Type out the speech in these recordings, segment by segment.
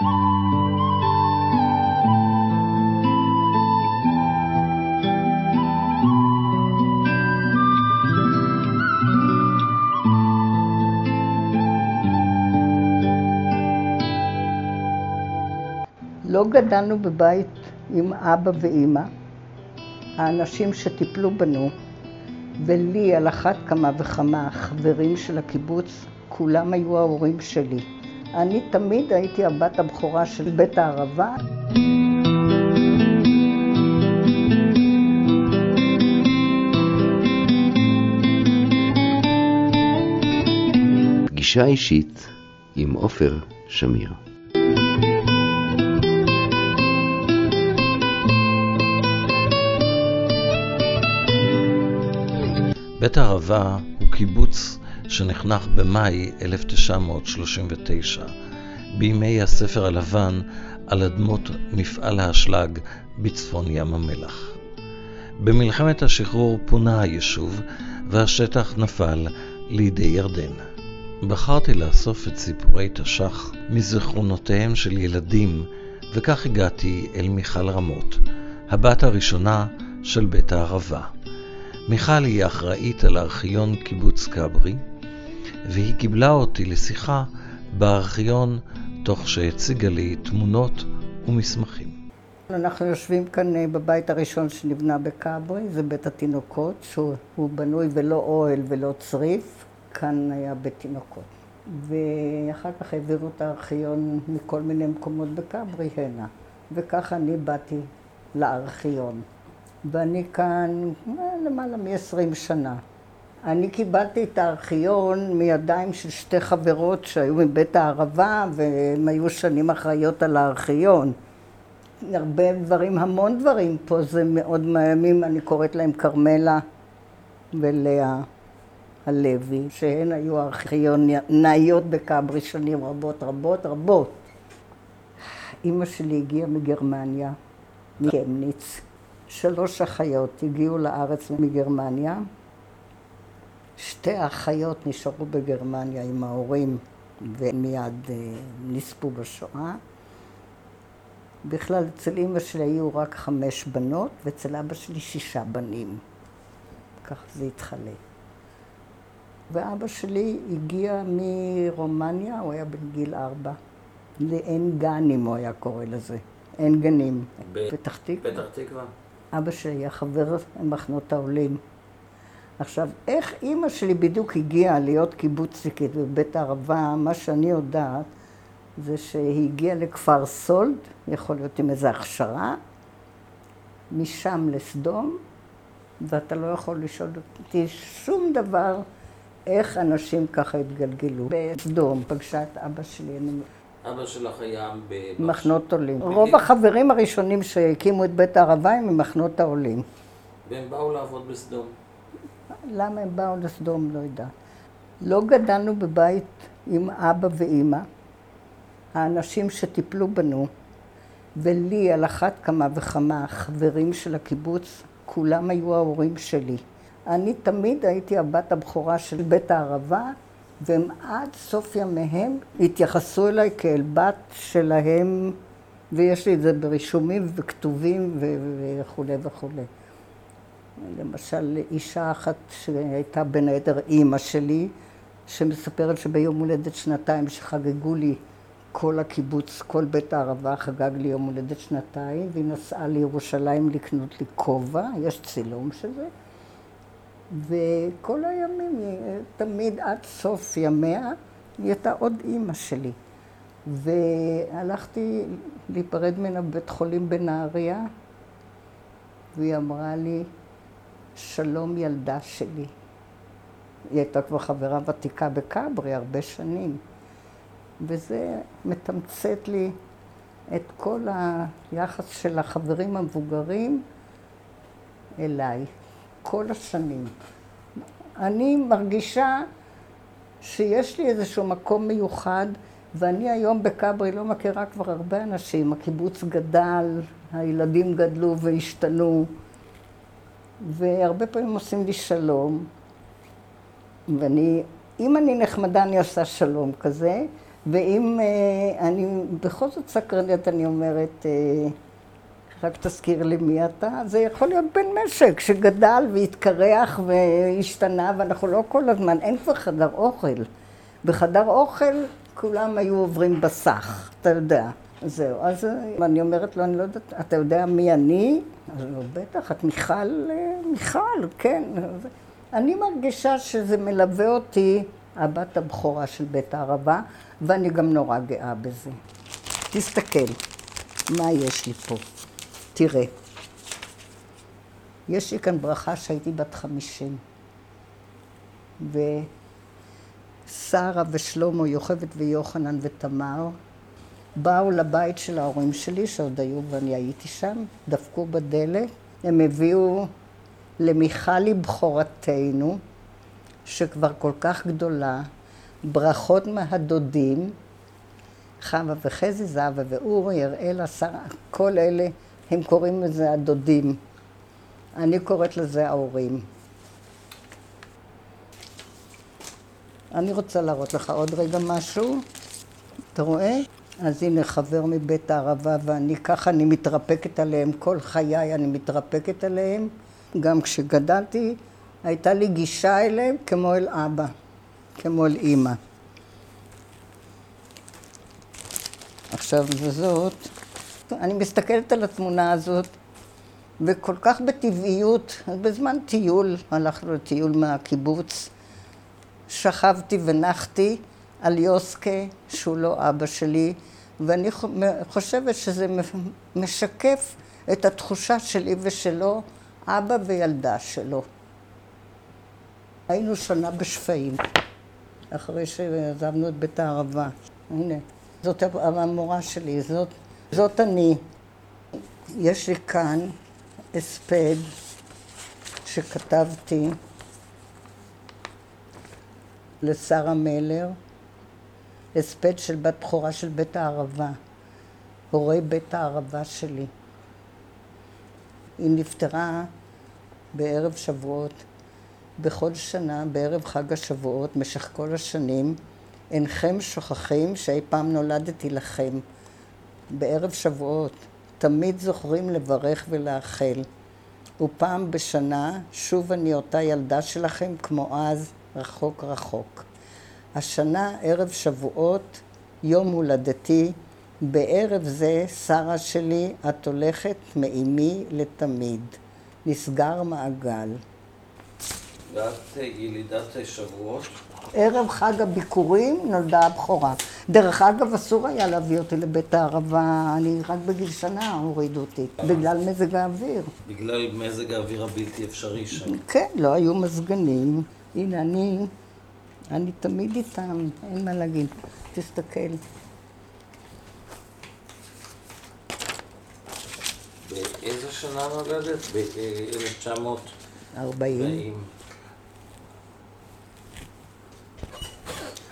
לא גדלנו בבית עם אבא ואימא. האנשים שטיפלו בנו, ולי על אחת כמה וכמה החברים של הקיבוץ, כולם היו ההורים שלי. אני תמיד הייתי הבת הבכורה של בית הערבה. פגישה אישית עם עופר שמיר. בית הערבה הוא קיבוץ שנחנך במאי 1939, בימי הספר הלבן על אדמות מפעל האשלג בצפון ים המלח. במלחמת השחרור פונה היישוב והשטח נפל לידי ירדן. בחרתי לאסוף את סיפורי תש"ח מזיכרונותיהם של ילדים, וכך הגעתי אל מיכל רמות, הבת הראשונה של בית הערבה. מיכל היא אחראית על ארכיון קיבוץ כברי, והיא קיבלה אותי לשיחה בארכיון תוך שהציגה לי תמונות ומסמכים. אנחנו יושבים כאן אה, בבית הראשון שנבנה בכברי, זה בית התינוקות, שהוא בנוי ולא אוהל ולא צריף, כאן היה בית תינוקות. ואחר כך העבירו את הארכיון מכל מיני מקומות בכברי הנה, וככה אני באתי לארכיון. ואני כאן אה, למעלה מ-20 שנה. אני קיבלתי את הארכיון מידיים של שתי חברות שהיו מבית הערבה, והן היו שנים אחראיות על הארכיון. הרבה דברים, המון דברים פה, זה מאוד מהימים, אני קוראת להם כרמלה ולאה הלוי, שהן היו הארכיונאיות בכברי שנים רבות רבות רבות. אימא שלי הגיעה מגרמניה, מקמניץ. שלוש אחיות הגיעו לארץ מגרמניה. שתי אחיות נשארו בגרמניה עם ההורים ומיד אה, נספו בשואה. בכלל, אצל אימא שלי היו רק חמש בנות, ואצל אבא שלי שישה בנים. כך זה התחלק. ואבא שלי הגיע מרומניה, הוא היה בן גיל ארבע, לאין גנים הוא היה קורא לזה. אין גנים. פתח תקווה? פתח תקווה. אבא שלי היה חבר במחנות העולים. עכשיו, איך אימא שלי בדיוק הגיעה להיות קיבוצניקית בבית הערבה, מה שאני יודעת זה שהיא הגיעה לכפר סולד, יכול להיות עם איזו הכשרה, משם לסדום, ואתה לא יכול לשאול אותי שום דבר איך אנשים ככה התגלגלו. בסדום פגשה את אבא שלי, אני אבא שלך היה במחנות עולים. רוב החברים הראשונים שהקימו את בית הערבה הם ממחנות העולים. והם באו לעבוד בסדום. למה הם באו לסדום? לא יודעת. לא גדלנו בבית עם אבא ואימא. האנשים שטיפלו בנו, ולי על אחת כמה וכמה החברים של הקיבוץ, כולם היו ההורים שלי. אני תמיד הייתי הבת הבכורה של בית הערבה, והם עד סוף ימיהם התייחסו אליי כאל בת שלהם, ויש לי את זה ברישומים וכתובים וכולי וכולי. למשל, אישה אחת שהייתה בין היתר אימא שלי, שמספרת שביום הולדת שנתיים שחגגו לי כל הקיבוץ, כל בית הערבה חגג לי יום הולדת שנתיים, והיא נסעה לירושלים לקנות לי כובע, יש צילום של זה. וכל הימים, תמיד עד סוף ימיה, היא הייתה עוד אימא שלי. והלכתי להיפרד ממנה בבית חולים בנהריה, והיא אמרה לי, שלום ילדה שלי. היא הייתה כבר חברה ותיקה בכברי הרבה שנים. וזה מתמצת לי את כל היחס של החברים המבוגרים אליי. כל השנים. אני מרגישה שיש לי איזשהו מקום מיוחד, ואני היום בכברי לא מכירה כבר הרבה אנשים. הקיבוץ גדל, הילדים גדלו והשתנו, והרבה פעמים עושים לי שלום. ואני, אם אני נחמדה אני עושה שלום כזה, ואם אה, אני בכל זאת סקרנית, אני אומרת, אה, רק תזכיר לי מי אתה, זה יכול להיות בן משק שגדל והתקרח והשתנה, ואנחנו לא כל הזמן, אין כבר חדר אוכל. בחדר אוכל כולם היו עוברים בסך, אתה יודע. זהו, אז אה, אני אומרת לו, אני לא יודעת, אתה יודע מי אני? אז הוא בטח, את מיכל, אה, מיכל, כן. אני מרגישה שזה מלווה אותי, הבת הבכורה של בית הערבה, ואני גם נורא גאה בזה. תסתכל, מה יש לי פה? תראה. יש לי כאן ברכה שהייתי בת חמישים. ושרה ושלמה, יוכבד ויוחנן ותמר, באו לבית של ההורים שלי, שעוד היו ואני הייתי שם, דפקו בדלת, הם הביאו למיכלי בכורתנו, שכבר כל כך גדולה, ברכות מהדודים, חווה וחזי, זהבה ואורי, אראלה, שרה, כל אלה, הם קוראים לזה הדודים. אני קוראת לזה ההורים. אני רוצה להראות לך עוד רגע משהו. אתה רואה? אז הנה חבר מבית הערבה ואני ככה, אני מתרפקת עליהם, כל חיי אני מתרפקת עליהם. גם כשגדלתי, הייתה לי גישה אליהם כמו אל אבא, כמו אל אימא. עכשיו, וזאת, אני מסתכלת על התמונה הזאת, וכל כך בטבעיות, בזמן טיול, הלכנו לטיול מהקיבוץ, שכבתי ונחתי על יוסקה, שהוא לא אבא שלי, ואני חושבת שזה משקף את התחושה שלי ושלו, אבא וילדה שלו. היינו שנה בשפיים, אחרי שעזבנו את בית הערבה. הנה, זאת המורה שלי, זאת, זאת אני. יש לי כאן הספד שכתבתי לשרה מלר, הספד של בת בכורה של בית הערבה, הורי בית הערבה שלי. היא נפטרה בערב שבועות. בכל שנה, בערב חג השבועות, משך כל השנים, אינכם שוכחים שאי פעם נולדתי לכם. בערב שבועות, תמיד זוכרים לברך ולאחל. ופעם בשנה, שוב אני אותה ילדה שלכם כמו אז, רחוק רחוק. השנה, ערב שבועות, יום הולדתי, בערב זה, שרה שלי, את הולכת מאימי לתמיד. נסגר מעגל. ואת ילידת שבועות? ערב חג הביקורים נולדה הבכורה. דרך אגב, אסור היה להביא אותי לבית הערבה, אני רק בגיל שנה הורידו אותי, בגלל מזג האוויר. בגלל מזג האוויר הבלתי אפשרי שם. כן, לא היו מזגנים. הנה, אני, אני תמיד איתם, אין מה להגיד. תסתכל. באיזה שנה נולדת? ב-1940.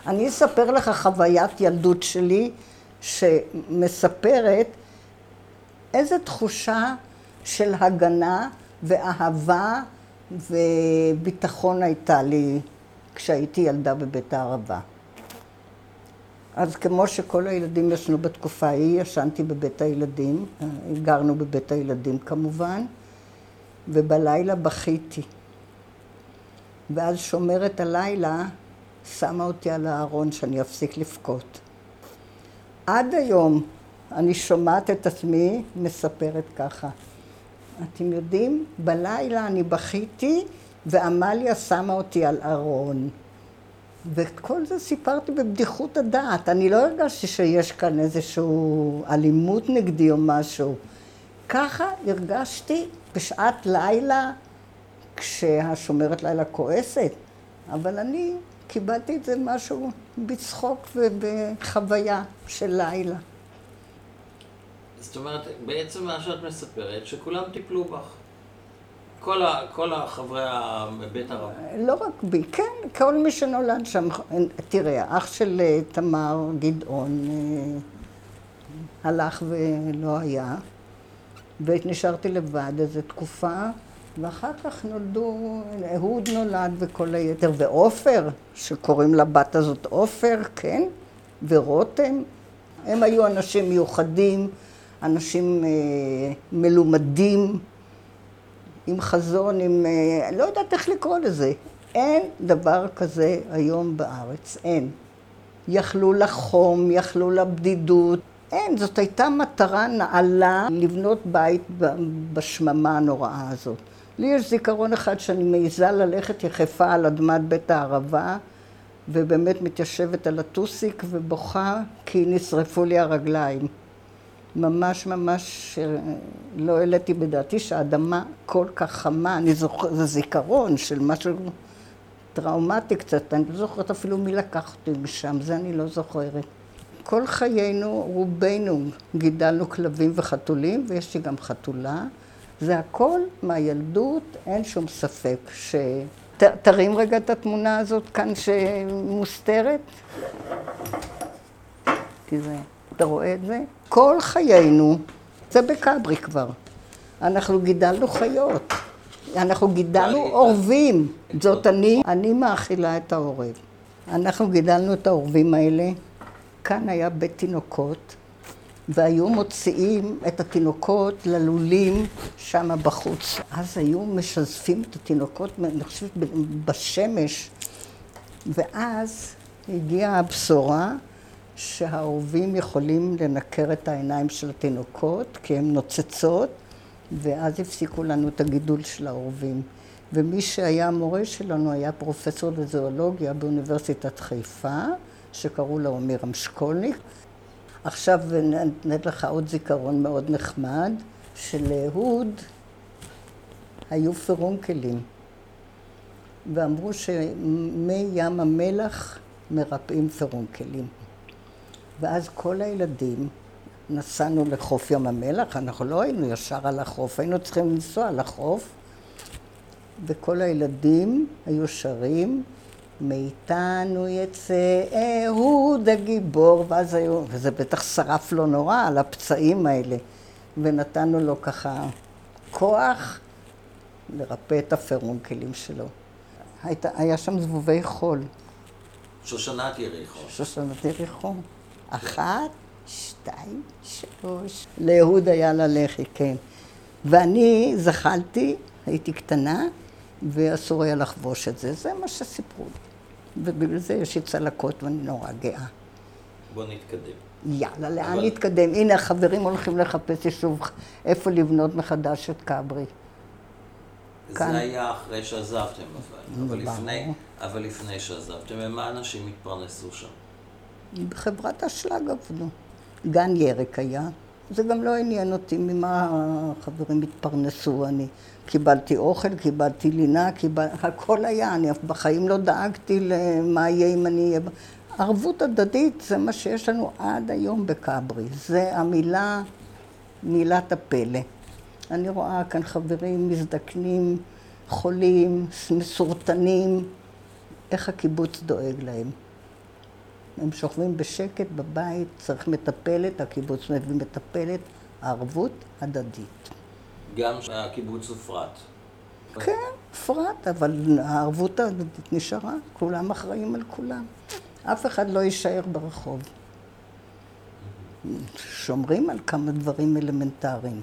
אני אספר לך חוויית ילדות שלי שמספרת איזו תחושה של הגנה ואהבה וביטחון הייתה לי כשהייתי ילדה בבית הערבה. אז כמו שכל הילדים ישנו בתקופה ההיא, ישנתי בבית הילדים, גרנו בבית הילדים כמובן, ובלילה בכיתי. ואז שומרת הלילה שמה אותי על הארון שאני אפסיק לבכות. עד היום אני שומעת את עצמי מספרת ככה. אתם יודעים, בלילה אני בכיתי ועמליה שמה אותי על ארון. ואת כל זה סיפרתי בבדיחות הדעת. אני לא הרגשתי שיש כאן איזושהי אלימות נגדי או משהו. ככה הרגשתי בשעת לילה, כשהשומרת לילה כועסת. אבל אני קיבלתי את זה משהו בצחוק ובחוויה של לילה. זאת אומרת, בעצם מה שאת מספרת, שכולם טיפלו בך. כל, ה, כל החברי בית הרב. לא רק בי, כן, כל מי שנולד שם. תראה, האח של אה, תמר גדעון אה, הלך ולא היה, ונשארתי לבד איזו תקופה, ואחר כך נולדו, אהוד נולד וכל היתר, ועופר, שקוראים לבת הזאת עופר, כן? ורותם. הם היו אנשים מיוחדים, אנשים אה, מלומדים, עם חזון, עם... אה, לא יודעת איך לקרוא לזה. אין דבר כזה היום בארץ, אין. יכלו לחום, יכלו לבדידות. אין, זאת הייתה מטרה נעלה לבנות בית בשממה הנוראה הזאת. לי יש זיכרון אחד שאני מעיזה ללכת יחפה על אדמת בית הערבה, ובאמת מתיישבת על הטוסיק ובוכה כי נשרפו לי הרגליים. ממש ממש אה, לא העליתי בדעתי שהאדמה כל כך חמה, אני זוכרת, זה זיכרון של משהו טראומטי קצת, אני לא זוכרת אפילו מי לקח אותי משם, זה אני לא זוכרת. כל חיינו, רובנו, גידלנו כלבים וחתולים, ויש לי גם חתולה. זה הכל מהילדות, אין שום ספק ש... ת, תרים רגע את התמונה הזאת כאן שמוסתרת. תראה, אתה רואה את זה? כל חיינו, זה בכברי כבר. אנחנו גידלנו חיות. אנחנו גידלנו עורבים. זאת אני, אני מאכילה את העורב. אנחנו גידלנו את העורבים האלה. כאן היה בית תינוקות, והיו מוציאים את התינוקות ללולים שם בחוץ. אז היו משזפים את התינוקות, אני חושבת, בשמש. ואז הגיעה הבשורה שהעורבים יכולים לנקר את העיניים של התינוקות, כי הן נוצצות, ואז הפסיקו לנו את הגידול של העורבים. ומי שהיה המורה שלנו היה פרופסור לזואולוגיה באוניברסיטת חיפה, שקראו לו עמירם שקולניק. עכשיו נתנת לך עוד זיכרון מאוד נחמד, שלאהוד היו פרונקלים, ואמרו שמי ים המלח מרפאים פרונקלים. ואז כל הילדים, נסענו לחוף ים המלח, אנחנו לא היינו ישר על החוף, היינו צריכים לנסוע לחוף, וכל הילדים היו שרים, מאיתנו יצא אהוד הגיבור, ואז היו, וזה בטח שרף לו נורא על הפצעים האלה, ונתנו לו ככה כוח לרפא את הפרונקלים שלו. היית, היה שם זבובי חול. שושנת יריחו. שושנת יריחו. אחת, שתיים, שלוש. לאהוד היה ללחי, כן. ואני זחלתי, הייתי קטנה, ואסור היה לחבוש את זה. זה מה שסיפרו לי. ובגלל זה יש לי צלקות ואני נורא גאה. בוא נתקדם. יאללה, לאן אבל... נתקדם? הנה, החברים הולכים לחפש יישוב, איפה לבנות מחדש את כברי. זה כאן. היה אחרי שעזבתם, אבל, אבל, לפני, אבל לפני שעזבתם, ומה אנשים התפרנסו שם? בחברת אשלג עבדו. גן ירק היה. זה גם לא עניין אותי ממה החברים התפרנסו. אני קיבלתי אוכל, קיבלתי לינה, קיבל... הכל היה. אני בחיים לא דאגתי למה יהיה אם אני אהיה... ערבות הדדית זה מה שיש לנו עד היום בכברי. זה המילה, מילת הפלא. אני רואה כאן חברים מזדקנים, חולים, מסורטנים, איך הקיבוץ דואג להם. הם שוכבים בשקט בבית, צריך מטפלת, הקיבוץ מביא מטפלת, ערבות הדדית. גם הקיבוץ הופרט. כן, הופרט, אבל הערבות ההדדית נשארה, כולם אחראים על כולם. אף אחד לא יישאר ברחוב. שומרים על כמה דברים אלמנטריים.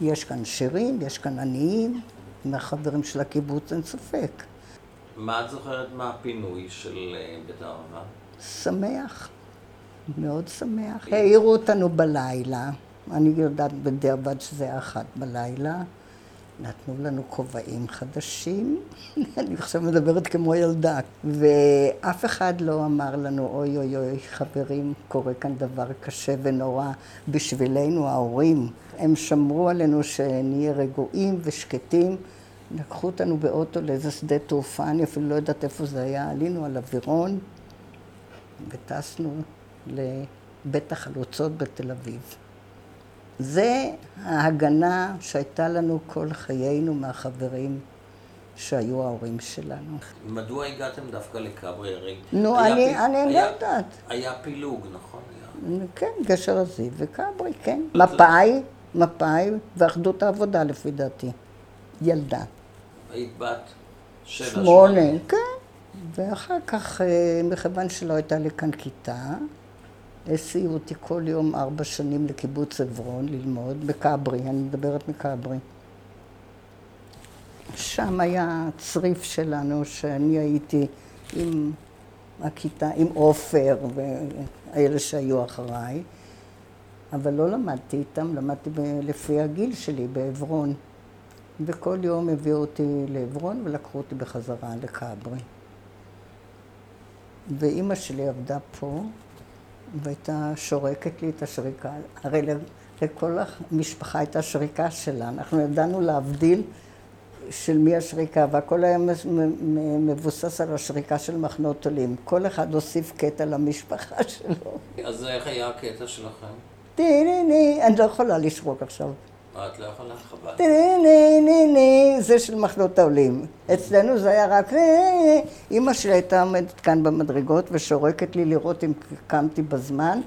יש כאן שירים, יש כאן עניים, מהחברים של הקיבוץ אין ספק. מה את זוכרת מהפינוי של אה, בית הערבה? שמח, מאוד שמח. העירו אותנו בלילה, אני יודעת בדיעבד שזה היה אחת בלילה. נתנו לנו כובעים חדשים, אני עכשיו מדברת כמו ילדה, ואף אחד לא אמר לנו, אוי אוי אוי, חברים, קורה כאן דבר קשה ונורא בשבילנו, ההורים. הם שמרו עלינו שנהיה רגועים ושקטים. לקחו אותנו באוטו לאיזה שדה תעופה, אני אפילו לא יודעת איפה זה היה, עלינו על אווירון וטסנו לבית החלוצות בתל אביב. זה ההגנה שהייתה לנו כל חיינו מהחברים שהיו ההורים שלנו. מדוע הגעתם דווקא לכברי? הרי נו, אני, פי... אני לא יודעת. היה פילוג, נכון? היה... כן, גשר הזיו וכברי, כן. מפא"י, מפא"י ואחדות העבודה לפי דעתי. ילדה. היית בת שבע, שמונה. כן, ואחר כך, אה, מכיוון שלא הייתה לי כאן כיתה, הסיעו אותי כל יום ארבע שנים לקיבוץ עברון ללמוד, בכברי, אני מדברת מכברי. שם היה צריף שלנו, שאני הייתי עם הכיתה, עם עופר ואלה שהיו אחריי, אבל לא למדתי איתם, למדתי לפי הגיל שלי בעברון. וכל יום הביאו אותי לעברון ולקחו אותי בחזרה לכברי. ואימא שלי עבדה פה, והייתה שורקת לי את השריקה. הרי לכל המשפחה הייתה שריקה שלה. אנחנו ידענו להבדיל של מי השריקה, והכל היה מבוסס על השריקה של מחנות עולים. כל אחד הוסיף קטע למשפחה שלו. אז איך היה הקטע שלכם? ני, אני לא יכולה לשרוק עכשיו. מה, את לא יכולה? חבל. ני ני ני ני, זה של מחנות העולים. אצלנו זה היה רק. אימא שלי הייתה עומדת כאן במדרגות ושורקת לי לראות אם קמתי בזמן,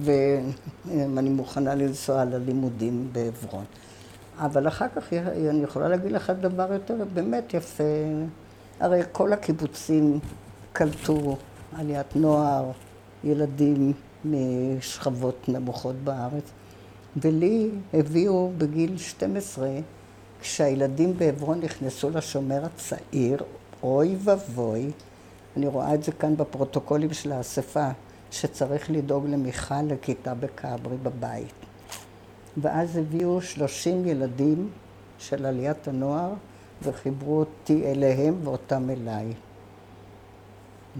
ואם אני מוכנה לנסוע ללימודים בעברון. אבל אחר כך אני יכולה להגיד לך דבר יותר באמת יפה. הרי כל הקיבוצים קלטו עליית נוער, ילדים משכבות נמוכות בארץ. ולי הביאו בגיל 12, כשהילדים בעברון נכנסו לשומר הצעיר, אוי ואבוי, אני רואה את זה כאן בפרוטוקולים של האספה, שצריך לדאוג למיכל לכיתה בכברי בבית. ואז הביאו 30 ילדים של עליית הנוער וחיברו אותי אליהם ואותם אליי.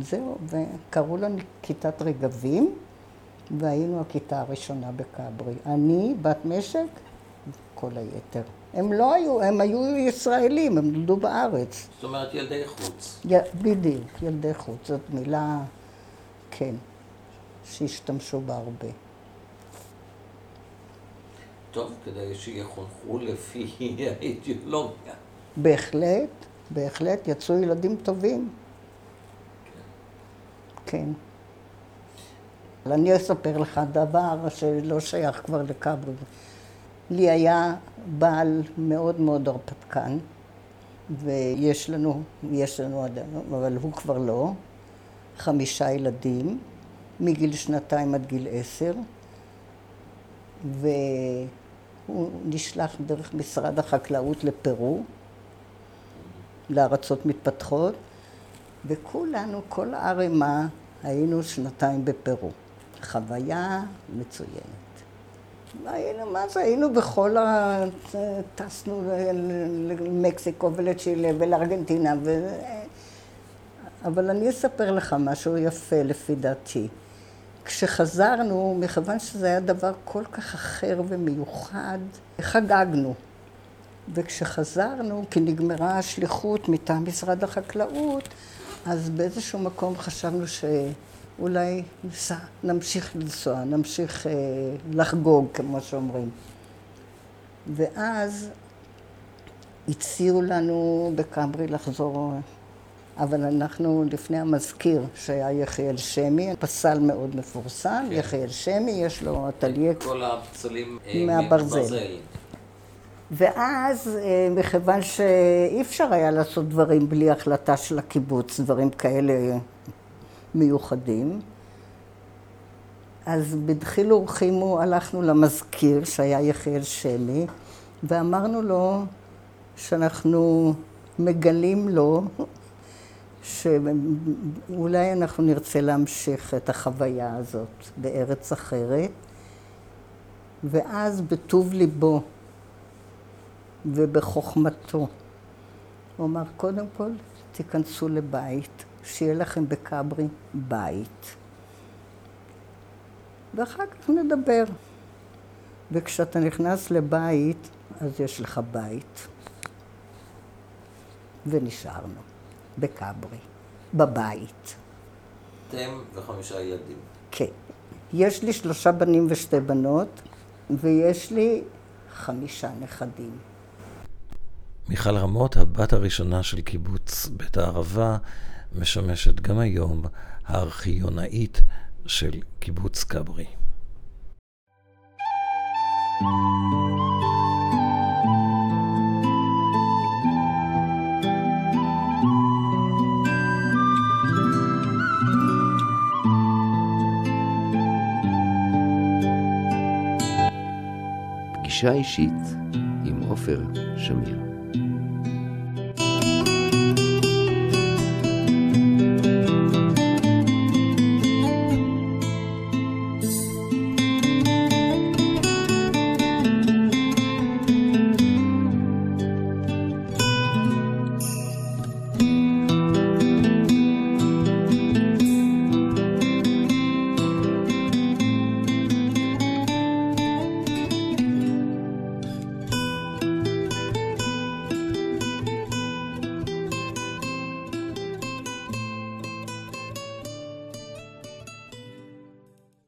זהו, וקראו לנו כיתת רגבים, והיינו הכיתה הראשונה בכברי. אני, בת משק, כל היתר. הם לא היו, הם היו ישראלים, הם נולדו בארץ. זאת אומרת ילדי חוץ. י... בדיוק, ילדי חוץ. זאת מילה, כן, שהשתמשו בה הרבה. טוב, כדי שיחונכו לפי האידיאולוגיה. בהחלט, בהחלט, יצאו ילדים טובים. כן. אבל אני אספר לך דבר שלא שייך כבר לכברי. לי היה בעל מאוד מאוד הרפתקן, ויש לנו, יש לנו עדיין, אבל הוא כבר לא, חמישה ילדים, מגיל שנתיים עד גיל עשר, והוא נשלח דרך משרד החקלאות לפרו, לארצות מתפתחות, וכולנו, כל הערימה, היינו שנתיים בפרו. חוויה מצוינת. היינו, מה זה, היינו בכל ה... טסנו למקסיקו ולצ'ילה ולארגנטינה, ו... אבל אני אספר לך משהו יפה לפי דעתי. כשחזרנו, מכיוון שזה היה דבר כל כך אחר ומיוחד, חגגנו. וכשחזרנו, כי נגמרה השליחות מטעם משרד החקלאות, אז באיזשהו מקום חשבנו שאולי נסע, נמשיך לנסוע, נמשיך אה, לחגוג, כמו שאומרים. ואז הציעו לנו בקמרי לחזור, אבל אנחנו לפני המזכיר, שהיה יחיאל שמי, פסל מאוד מפורסם, כן. יחיאל שמי, יש לו אטליה... כל הפסלים אה, מהברזל. ואז, מכיוון שאי אפשר היה לעשות דברים בלי החלטה של הקיבוץ, דברים כאלה מיוחדים, אז בדחילו ורחימו הלכנו למזכיר, שהיה יחיאל שמי, ואמרנו לו שאנחנו מגלים לו שאולי אנחנו נרצה להמשיך את החוויה הזאת בארץ אחרת, ואז בטוב ליבו ובחוכמתו. הוא אמר, קודם כל, תיכנסו לבית, שיהיה לכם בכברי בית. ואחר כך נדבר. וכשאתה נכנס לבית, אז יש לך בית. ונשארנו בכברי, בבית. אתם וחמישה ילדים. כן. יש לי שלושה בנים ושתי בנות, ויש לי חמישה נכדים. מיכל רמות, הבת הראשונה של קיבוץ בית הערבה, משמשת גם היום הארכיונאית של קיבוץ כברי. פגישה אישית עם עופר שמיר